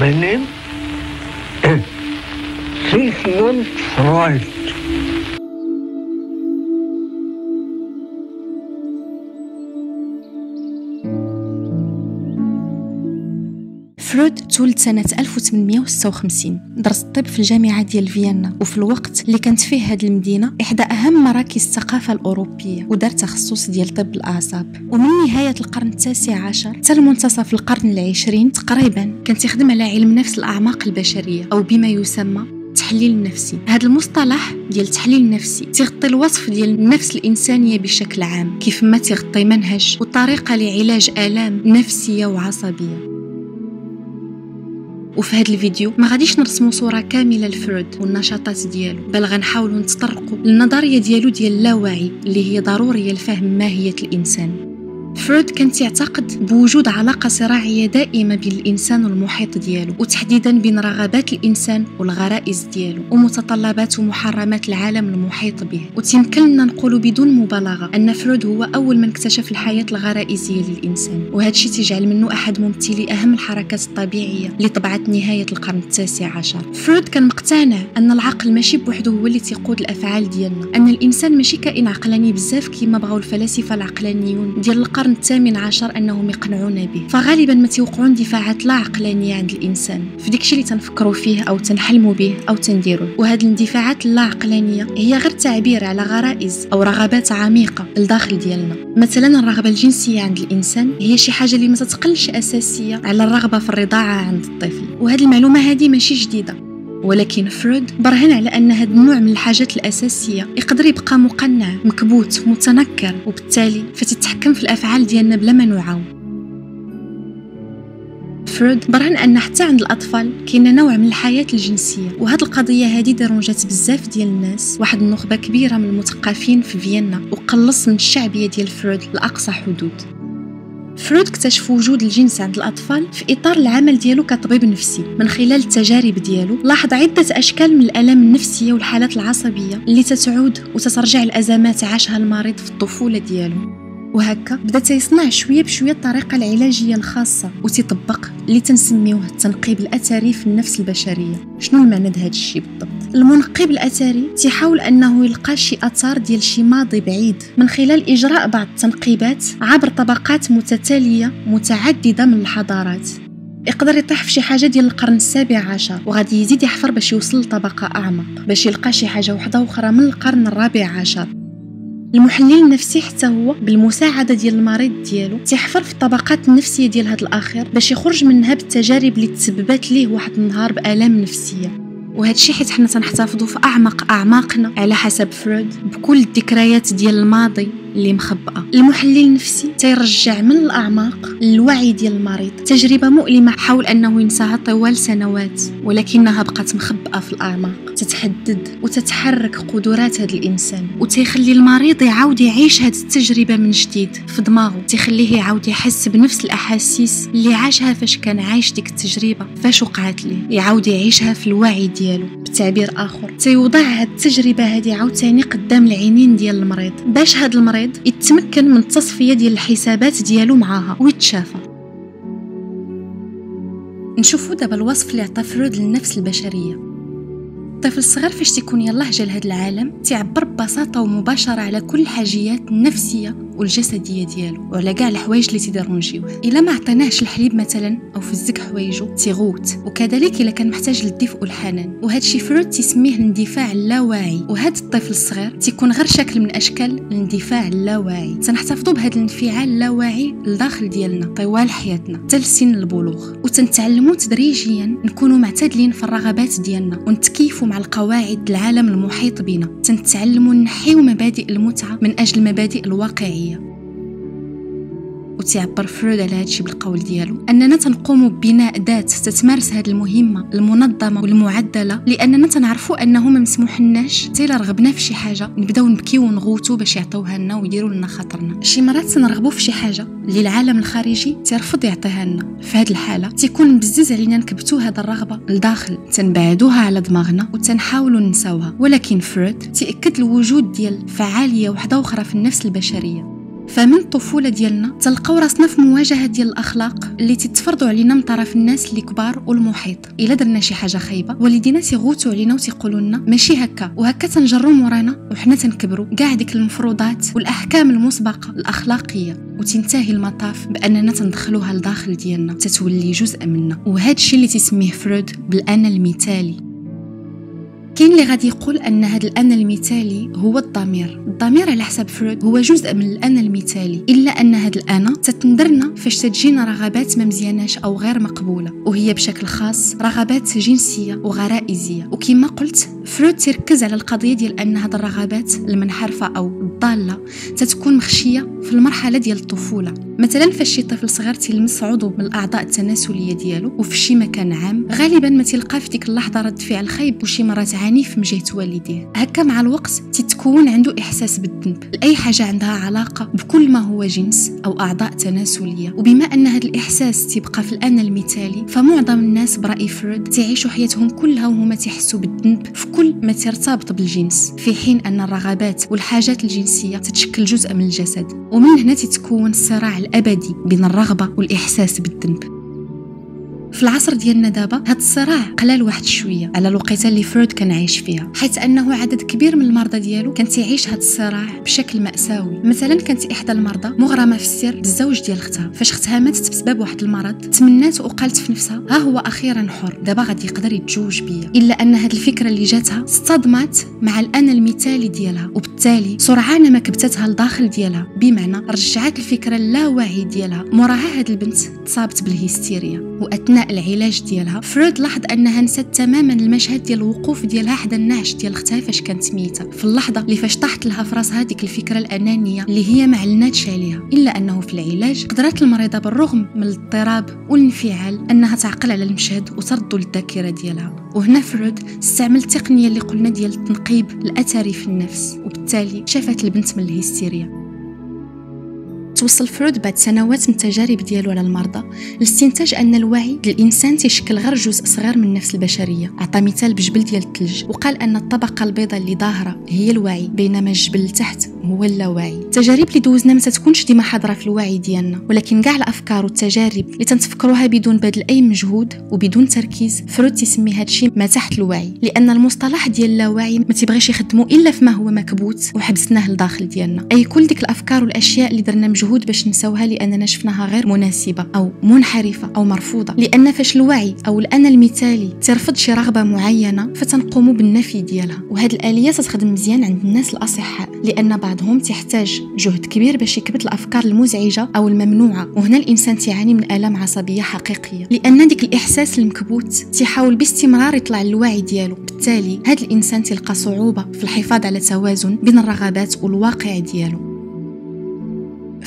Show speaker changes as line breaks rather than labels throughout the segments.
My name is Sigmund Freud.
فرويد تولد سنة 1856 درس الطب في الجامعة ديال فيينا. وفي الوقت اللي كانت فيه هذه المدينة إحدى أهم مراكز الثقافة الأوروبية. ودار تخصص ديال طب الأعصاب. ومن نهاية القرن التاسع عشر حتى لمنتصف القرن العشرين تقريبا كان تخدم على علم نفس الأعماق البشرية أو بما يسمى التحليل النفسي هذا المصطلح ديال التحليل النفسي تيغطي الوصف ديال النفس الإنسانية بشكل عام كيف ما تيغطي منهج وطريقة لعلاج آلام نفسية وعصبية. وفي هذا الفيديو ما غاديش نرسمو صورة كاملة لفرويد والنشاطات ديالو بل غنحاولوا نتطرقوا للنظرية ديالو ديال اللاوعي اللي هي ضرورية لفهم ماهية الإنسان. فرويد كان يعتقد بوجود علاقة صراعية دائمة بين الإنسان والمحيط ديالو وتحديدا بين رغبات الإنسان والغرائز ديالو ومتطلبات ومحرمات العالم المحيط به. وتيمكننا نقول بدون مبالغة أن فرويد هو أول من اكتشف الحياة الغرائزية للإنسان وهذا الشيء تيجعل منه أحد ممثلي أهم الحركات الطبيعية اللي طبعت نهاية القرن التاسع عشر. فرويد كان مقتنع أن العقل ماشي بوحده هو اللي تيقود الأفعال ديالنا أن الإنسان ماشي كائن عقلاني بزاف كما بغاو الفلاسفة العقلانيون ديال القرن القرن الثامن عشر أنهم يقنعون به. فغالبا ما تيوقعون دفاعات لا عقلانيه عند الإنسان. في داكشي اللي تنفكروا فيه أو تنحلموا به أو تنديروه وهذه الاندفاعات اللا عقلانية هي غير تعبير على غرائز أو رغبات عميقة لداخل ديالنا. مثلا الرغبة الجنسية عند الإنسان هي شي حاجة اللي ما تتقلش أساسية على الرغبة في الرضاعة عند الطفل. وهذه المعلومة هذه ماشي جديدة. ولكن فرويد برهن على أن هذا النوع من الحاجات الأساسية يقدر يبقى مقنع مكبوت متنكر وبالتالي فتتحكم في الأفعال ديالنا بلا ما نوعاو فرويد برهن أن حتى عند الأطفال كاين نوع من الحياة الجنسية وهذه القضية هذه dérangeات بزاف ديال الناس. واحد النخبة كبيرة من المثقفين في فيينا وقلص من الشعبية ديال فرويد لأقصى حدود. فرويد اكتشف وجود الجنس عند الأطفال في إطار العمل ديالو كطبيب نفسي. من خلال التجارب ديالو لاحظ عدة أشكال من الآلام النفسية والحالات العصبية اللي تتعود وتترجع الأزمات عاشها المريض في الطفولة ديالو. وهكا بدا تيصنع شوية بشوية الطريقة العلاجية الخاصة وتيطبق اللي تنسميوه التنقيب الاثري في النفس البشرية. شنو المعنى هذا الشيء بالضبط؟ المنقب الاثري تيحاول أنه يلقى شي آثار ديال شي ماضي بعيد. من خلال إجراء بعض التنقيبات عبر طبقات متتالية متعددة من الحضارات. يقدر يطيح في شي حاجة ديال القرن السابع عشر وغادي يزيد يحفر باش يوصل لطبقة أعمق باش يلقى شي حاجة وحدة أخرى من القرن الرابع عشر. المحلل النفسي حتى هو بالمساعدة ديال المريض ديالو تيحفر في الطبقات النفسية ديال هذا الآخر باش يخرج منها بالتجارب اللي تسببت ليه واحد النهار بآلام نفسية. وهذا الشيء حيت حنا تنحتفظوا في أعمق أعماقنا على حسب فرويد بكل الذكريات ديال الماضي. اللي مخبأة. المحلل النفسي تيرجع من الأعماق للوعي ديال المريض. تجربة مؤلمة حاول أنه ينساها طوال سنوات ولكنها بقات مخبأة في الأعماق. تتحدد وتتحرك قدرات هذا الإنسان وتيخلي المريض يعاود يعيش هذه التجربة من جديد في دماغه. تيخليه يعاود يحس بنفس الأحاسيس اللي عاشها فاش كان عايش ديك التجربة فاش وقعت ليه. يعاود يعيشها في الوعي ديالو بتعبير آخر. تيوضع هذه التجربة هذه عاوتاني قدام العينين ديال المريض. باش هذا المريض المريض يتمكن من التصفيه ديال الحسابات ديالو معاها ويتشافى. نشوفوا دابا الوصف اللي عطى فرويد للنفس البشرية. الطفل الصغير فاش تيكون يلاه جا لهذا العالم تيعبر ببساطة ومباشرة على كل الحاجيات النفسيه والجسديه ديالو وعلى كاع الحوايج اللي تي dérangeيوه إلا ما عطيناهش الحليب مثلا أو فزك حوايجو تيغوت. وكذلك إلا كان محتاج للدفء والحنان. وهذا الشيء فرويد تسميه الاندفاع اللاواعي. وهذا الطفل الصغير تيكون غير شكل من أشكال الاندفاع اللاواعي. تنحتفظوا بهذا الانفعال اللاواعي لداخل ديالنا طوال حياتنا حتى لسن البلوغ. وتنتعلموا تدريجيا نكونوا معتدلين في الرغبات ديالنا ونتكيفوا مع القواعد العالم المحيط بنا. تنتعلموا نحيو مبادئ المتعة من أجل المبادئ الواقعية. وتيعبر فرويد على هادشي بالقول ديالو. أننا تنقوم ببناء ذات تتمارس هذه المهمة المنظمة والمعدلة لأننا تنعرفوا أنه ما مسموح لناش حتى إلا رغبنا في شي حاجة نبداو نبكيو ونغوتو باش يعطيوها لنا ويديروا لنا خاطرنا. شي مرات تنرغبوا في شي حاجة اللي العالم الخارجي تيرفض يعطيها لنا. في هذه الحالة تيكون بزز علينا نكبتو هذا الرغبة لداخل تنبعدوها على دماغنا وتنحاولوا ننساوها. ولكن فرويد تأكد الوجود ديال فعالية واحدة أخرى في النفس البشرية. فمن الطفولة ديالنا تلقاو راسنا في مواجهة ديال الأخلاق اللي تتفرضوا علينا من طرف الناس اللي كبار والمحيط. إلا درنا شي حاجة خايبة والدينا تيغوتوا علينا وتيقولوا لنا ماشي هكا وهكا تنجرو مورانا وحنا تنكبروا. كاع ديك المفروضات والأحكام المسبقة الأخلاقية. وتنتهي المطاف بأننا تندخلوها لداخل ديالنا تتولي جزء منا. وهذا الشيء اللي تسميه فرويد بالانا المثالي. كاين اللي غادي يقول أن هذا الانا المثالي هو الضمير. الضمير على حسب فرويد هو جزء من الانا المثالي. إلا أن هذا الانا تتنذرنا فاش تجينا رغبات ما أو غير مقبولة. وهي بشكل خاص رغبات جنسية وغرائزية. وكما قلت فرويد تركز على القضية ديال أن هذه الرغبات المنحرفة أو الضالة تتكون مخشية في المرحلة ديال الطفولة. مثلا فاش شي طفل صغير تلمس عضو من الأعضاء التناسلية ديالو وفي شي مكان عام غالبا ما تلقى في ديك اللحظة رد فعل خايب وشي مرات عنيف من جهه والديه. هكا مع الوقت تتكون عنده إحساس بالذنب. لاي حاجة عندها علاقة بكل ما هو جنس أو أعضاء تناسلية. وبما أن هذا الإحساس تبقى في الانا المثالي فمعظم الناس برأي فرويد تعيشوا حياتهم كلها وهما تحسوا بالذنب في كل ما ترتبط بالجنس. في حين أن الرغبات والحاجات الجنسية تتشكل جزء من الجسد. ومن هنا تتكون الصراع الأبدي بين الرغبة والإحساس بالذنب. في العصر ديالنا دابا هاد الصراع قلال واحد شوية على الوقيتة اللي فرويد كان عايش فيها حيث أنه عدد كبير من المرضى ديالو كان تيعيش هاد الصراع بشكل مأساوي. مثلا كانت إحدى المرضى مغرمة في السر بالزوج ديال اختها فاش اختها ماتت بسبب واحد المرض تمنات وقالت في نفسها ها هو أخيرا حر دابا غادي يقدر يتزوج بيا. إلا أن هاد الفكرة اللي جاتها اصطدمت مع الانا المثالي ديالها وبالتالي سرعان ما كبتتها لداخل ديالها. بمعنى رجعت الفكرة اللاواعي ديالها موراها هاد البنت تصابت بالهستيريا وأثناء العلاج ديالها. فرويد لاحظ أنها نسات تماما المشهد ديال الوقوف ديالها حدا النعش ديال اختها فاش كانت ميته في اللحظة اللي فاش طاحت لها في راسها ديك الفكرة الأنانية اللي هي ما علناتش عليها. إلا أنه في العلاج قدرت المريضة بالرغم من الاضطراب والانفعال أنها تعقل على المشهد وترد للذاكره ديالها. وهنا فرويد استعمل التقنية اللي قلنا ديال التنقيب الاثري في النفس وبالتالي تشافات البنت من الهستيريا. توصل فرويد بعد سنوات من التجارب ديالو على المرضى. لاستنتاج أن الوعي للإنسان تيشكل غير جزء صغير من النفس البشرية. عطى مثال بجبل ديال الثلج. وقال أن الطبقة البيضاء اللي ظاهرة هي الوعي بينما الجبل لتحت هو اللاوعي. التجارب اللي دوزنا ما تكونش ديما حاضرة في الوعي ديالنا ولكن كاع الأفكار والتجارب اللي تنتفكروها بدون بذل أي مجهود وبدون تركيز فرويد تسمي هذا الشيء ما تحت الوعي. لأن المصطلح ديال اللاوعي ما تيبغيش يخدمو إلا فيما هو مكبوت وحبسناه لداخل ديالنا. أي كل ديك الأفكار والأشياء اللي درنا مجهود باش نساوها لأننا شفناها غير مناسبة أو منحرفة أو مرفوضة. لأن فاش الوعي أو الأنا المثالي ترفض شي رغبة معينة فتنقوم بالنفي ديالها. وهذه الآلية تخدم مزيان عند الناس الأصحاء لأن بعضهم تحتاج جهد كبير باش يكبت الأفكار المزعجة أو الممنوعة. وهنا الإنسان تعاني من آلام عصبية حقيقية لأن ديك الإحساس المكبوت تحاول باستمرار يطلع للوعي ديالو. بالتالي هذا الإنسان تلقى صعوبة في الحفاظ على توازن بين الرغبات والواقع ديالو.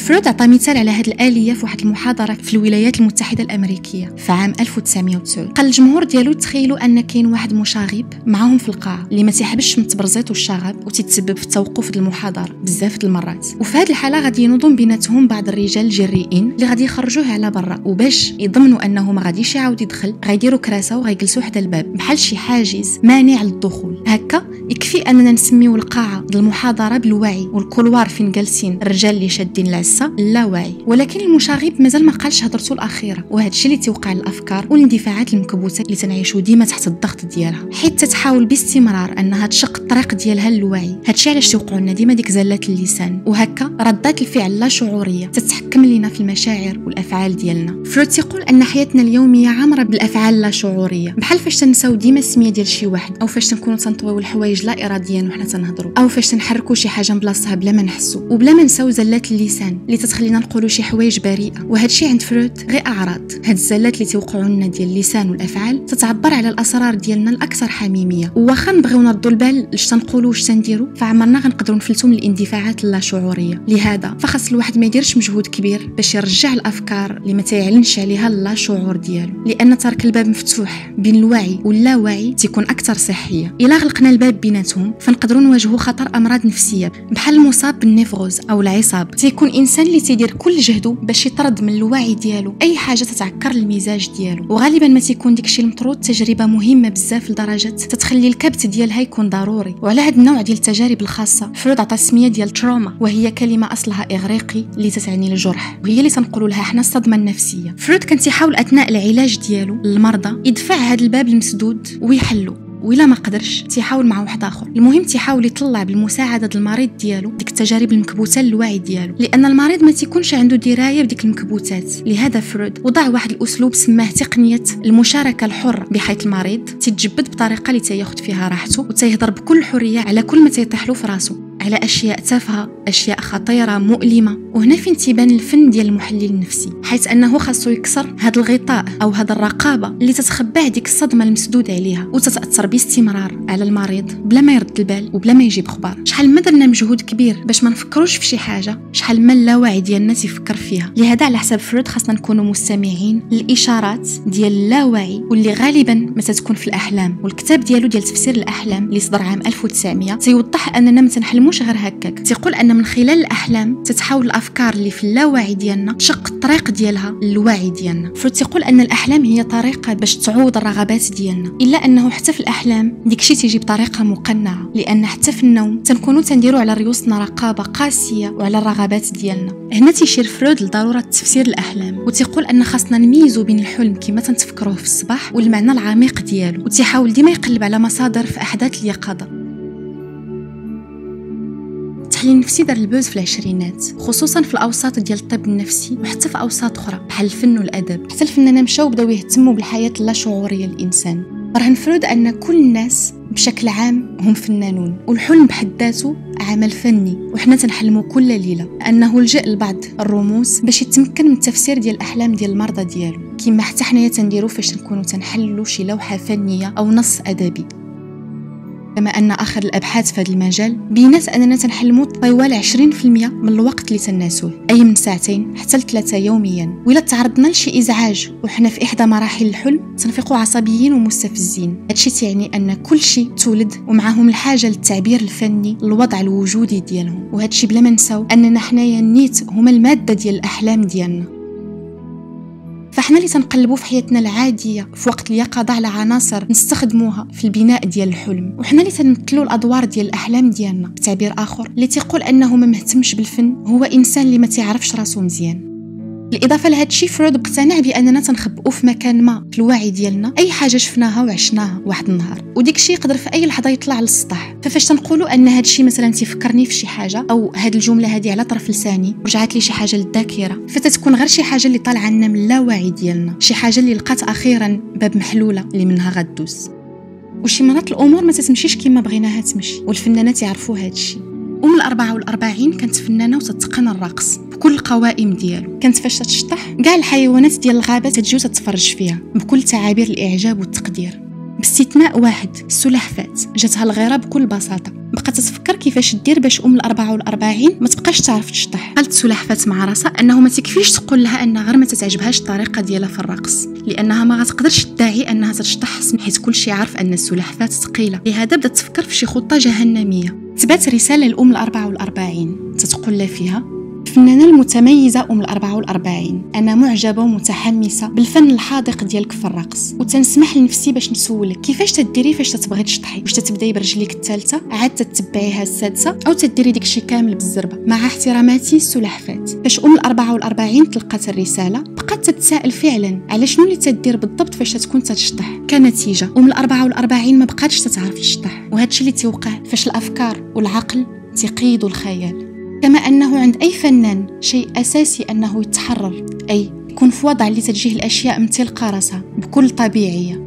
فرويد عطى مثال على هذه الآلية في واحد المحاضرة في الولايات المتحدة الأمريكية في عام 1990 قال الجمهور ديالو تخيلوا أن كاين واحد مشاغب معاهم في القاعة اللي ما تيحبش من التبرزيط والشغب وتتسبب في التوقف المحاضرة بزاف المرات. وفي هذه الحالة غادي ينوضون بيناتهم بعض الرجال الجريئين اللي غادي يخرجوه على برا. وباش يضمنوا أنه ما غاديش يعاود يدخل غيديروا كراسة وغيجلسوا حدا الباب. بحال شي حاجز مانع للدخول. هكا يكفي أننا نسميو القاعة المحاضرة بالوعي وال couloir فين جالسين؟ الرجال اللي شادين العسة باللاواعي ولكن المشاغب مازال ما قالش هضرته الأخيرة. وهذا الشيء اللي توقع الأفكار والإندفاعات المكبوتة اللي تنعيشوا ديما تحت الضغط ديالها. حيت تتحاول باستمرار أنها تشق الطريق ديالها للوعي. هذا الشيء علاش توقعوا لنا ديما ديك زلات اللسان. وهكا ردات الفعل لا شعورية تتحكم لنا في المشاعر والأفعال ديالنا. فرويد تيقول أن حياتنا اليومية عامرة بالأفعال لا شعورية. بحال فاش تنساو ديما السمية ديال شي واحد أو فاش تنكونوا تنطويو الحوايج لا اراديا وحنا تنهضروا أو فاش تنحركوا شي حاجة من بلاصتها بلا ما نحسوا وبلا ما نساو زلات اللسان اللي تتخلينا نقولوا شي حوايج بريئة. وهذا الشيء عند فرويد غير أعراض. هاد الزلات اللي توقعوا لنا ديال اللسان والأفعال تتعبر على الأسرار ديالنا الأكثر حميمية. واخا نبغيو نردوا البال اش تنقولوا واش تنديروا فعمرنا غنقدروا نفلتوا من الاندفاعات اللاشعورية. لهذا فخاص الواحد ما يديرش مجهود كبير باش يرجع الأفكار اللي ما تيعلنش عليها لا شعور ديالو. لأن ترك الباب مفتوح بين الوعي واللاوعي تيكون أكثر صحية. إلا غلقنا الباب بيناتهم فنقدروا نواجهوا خطر أمراض نفسية بحال المصاب بال névrose أو العصاب. تيكون الانسان اللي تيدير كل جهده باش يطرد من الوعي ديالو. أي حاجة تتعكر المزاج ديالو. وغالبا ما تيكون داكشي المطرود تجربة مهمة بزاف لدرجة تتخلي الكبت ديالها يكون ضروري. وعلى هذا النوع ديال التجارب الخاصة فرويد عطى سمية ديال تروما وهي كلمة أصلها إغريقي اللي تتعني الجرح وهي اللي تنقولوا لها حنا الصدمة النفسية. فرويد كان تيحاول أثناء العلاج ديالو للمرضى يدفع هذا الباب المسدود ويحلو. وإلا ما قدرش. تيحاول مع واحد آخر. المهم تيحاول يطلع بالمساعدة المريض ديالو ديك التجارب المكبوتة للوعي ديالو. لأن المريض ما تيكونش عنده دراية بديك المكبوتات. لهذا فرويد وضع واحد الأسلوب سماه تقنية المشاركة الحره بحيث المريض تيتجبد بطريقة اللي تياخذ فيها راحته وتيهضر بكل حرية على كل ما تيطيح له في راسه على أشياء تافهة أشياء خطيرة مؤلمة. وهنا فين تيبان الفن ديال المحلل النفسي حيث أنه خاصو يكسر هذا الغطاء أو هذا الرقابة اللي تتخبى ديك الصدمة المسدود عليها. وتتأثر باستمرار على المريض بلا ما يرد البال وبلا ما يجيب خبر. شحال ما درنا مجهود كبير باش ما نفكروش في شي حاجة شحال ما اللاوعي ديالنا تيفكر فيها. لهذا على حساب فرويد خاصنا نكونوا مستمعين للإشارات ديال اللاوعي واللي غالبا ما تتكون في الأحلام. والكتاب ديالو ديال تفسير الأحلام اللي صدر عام 1900 تيوضح أننا ما تنحلموش غير هكاك. تيقول أن من خلال الأحلام تتحول الأفكار اللي في اللاوعي ديالنا تشق الطريق ديالها للوعي ديالنا. فرويد تيقول أن الأحلام هي طريقة باش تعوض الرغبات ديالنا. إلا أنه حتى في الأحلام ديكشي تيجي بطريقة مقنعة لأن حتى في النوم تنكونوا تنديروا على ريوسنا رقابة قاسية وعلى الرغبات ديالنا. هنا تيشير فرويد لضرورة تفسير الأحلام وتيقول أن خاصنا نميزوا بين الحلم كما تنتفكروه في الصباح والمعنى العميق ديالو وتيحاول ديما يقلب على مصادر في أحداث اليقظة. التحليل النفسي دار البوز في العشرينات خصوصا في الأوساط ديال الطب النفسي وحتى في أوساط أخرى بحال الفن والأدب. حتى الفنانين مشاو بداو يهتموا بالحياة اللاشعوريه للإنسان. راه نفرض أن كل الناس بشكل عام هم فنانون والحلم بحد ذاته عمل فني. وحنا تنحلموا كل ليلة أنه لجأ لبعض الرموز باش يتمكن من التفسير ديال الأحلام ديال المرضى ديالو. كما حتى حنايا تنديرو فاش نكونوا تنحللوا شي لوحة فنية أو نص أدبي. كما أن آخر الأبحاث في هذا المجال بينات أننا تنحلموا طوال 20% من الوقت اللي تناسوه أي من ساعتين حتى لثلاثة يوميا. وإلا تعرضنا لشي إزعاج وحنا في إحدى مراحل الحلم تنفيقوا عصبيين ومستفزين. هادشي تعني أن كل شيء تولد ومعهم الحاجة للتعبير الفني الوضع الوجودي ديالهم. وهادشي بلا ما نساو أننا حنايا النيت هما المادة ديال الأحلام ديالنا. فاحنا اللي تنقلبوا في حياتنا العادية في وقت اليقظه على عناصر نستخدموها في البناء ديال الحلم. وحنا اللي تنمثلوا الأدوار ديال الأحلام ديالنا. بتعبير آخر اللي تيقول أنه ما مهتمش بالفن هو إنسان اللي ما تعرفش راسو مزيان. بالاضافه لهذا الشيء فرويد اقتنع بأننا تنخبئوا في مكان ما في الوعي ديالنا. أي حاجة شفناها وعشناها واحد النهار وديك الشيء يقدر في أي لحظة يطلع للسطح ففاش تنقولوا أن هذا الشيء مثلا تيفكرني في شي حاجة أو هذه الجملة هذه على طرف لساني رجعت لي شي حاجة للذاكرة فتتكون غير شي حاجة اللي طالعة لنا من اللاوعي ديالنا شي حاجة اللي لقات أخيرا باب محلولة اللي منها غدوز. وشي مرات الأمور ما تتمشيش كما بغيناها تمشي والفنانات يعرفوا هذا الشيء أم الأربعة والأربعين كانت فنانة وتتقن الرقص بكل القوائم ديالو. كانت فاش تشطح كاع الحيوانات ديال الغابة تجيو تتفرج فيها بكل تعابير الإعجاب والتقدير. باستثناء واحد السلحفات جاتها الغيرة بكل بساطة. بقات تتفكر كيفاش دير باش أم الأربعة والأربعين ما تبقاش تعرف تشطح. قالت سلحفات مع راسها أنه ما تكفيش تقول لها ان غير ما تتعجبهاش الطريقة ديالها في الرقص لأنها ما غتقدرش تدعي أنها تشطح حيت كلشي عارف أن السلحفات ثقيلة. لهذا بدات تفكر في شي خطة جهنمية. تبات لأم الأربعة والأربعين. تتقول لها فيها الفنانة المتميزة أم الأربعة والأربعين. أنا معجبة ومتحمسة بالفن الحاذق ديالك في الرقص. وتنسمح لنفسي باش نسولك كيفاش تديري فاش تتبغي تشطحي؟ واش تتبداي برجليك الثالثة؟ عاد تتبعيها السادسة؟ أو تديري داكشي كامل بالزربة؟ مع احتراماتي السلحفات. فاش أم الأربعة والأربعين تلقات الرسالة بقات تتساءل فعلا على شنو اللي تدير بالضبط فاش تكون تشطح كنتيجة أم الأربعة والأربعين ما بقاتش تتعرف تشطح. وهادشي اللي تيوقع فاش الأفكار والعقل تقيدوا الخيال. كما أنه عند أي فنان شيء أساسي أنه يتحرر أي يكون في وضع اللي تجيه الأشياء من راسها بكل طبيعية.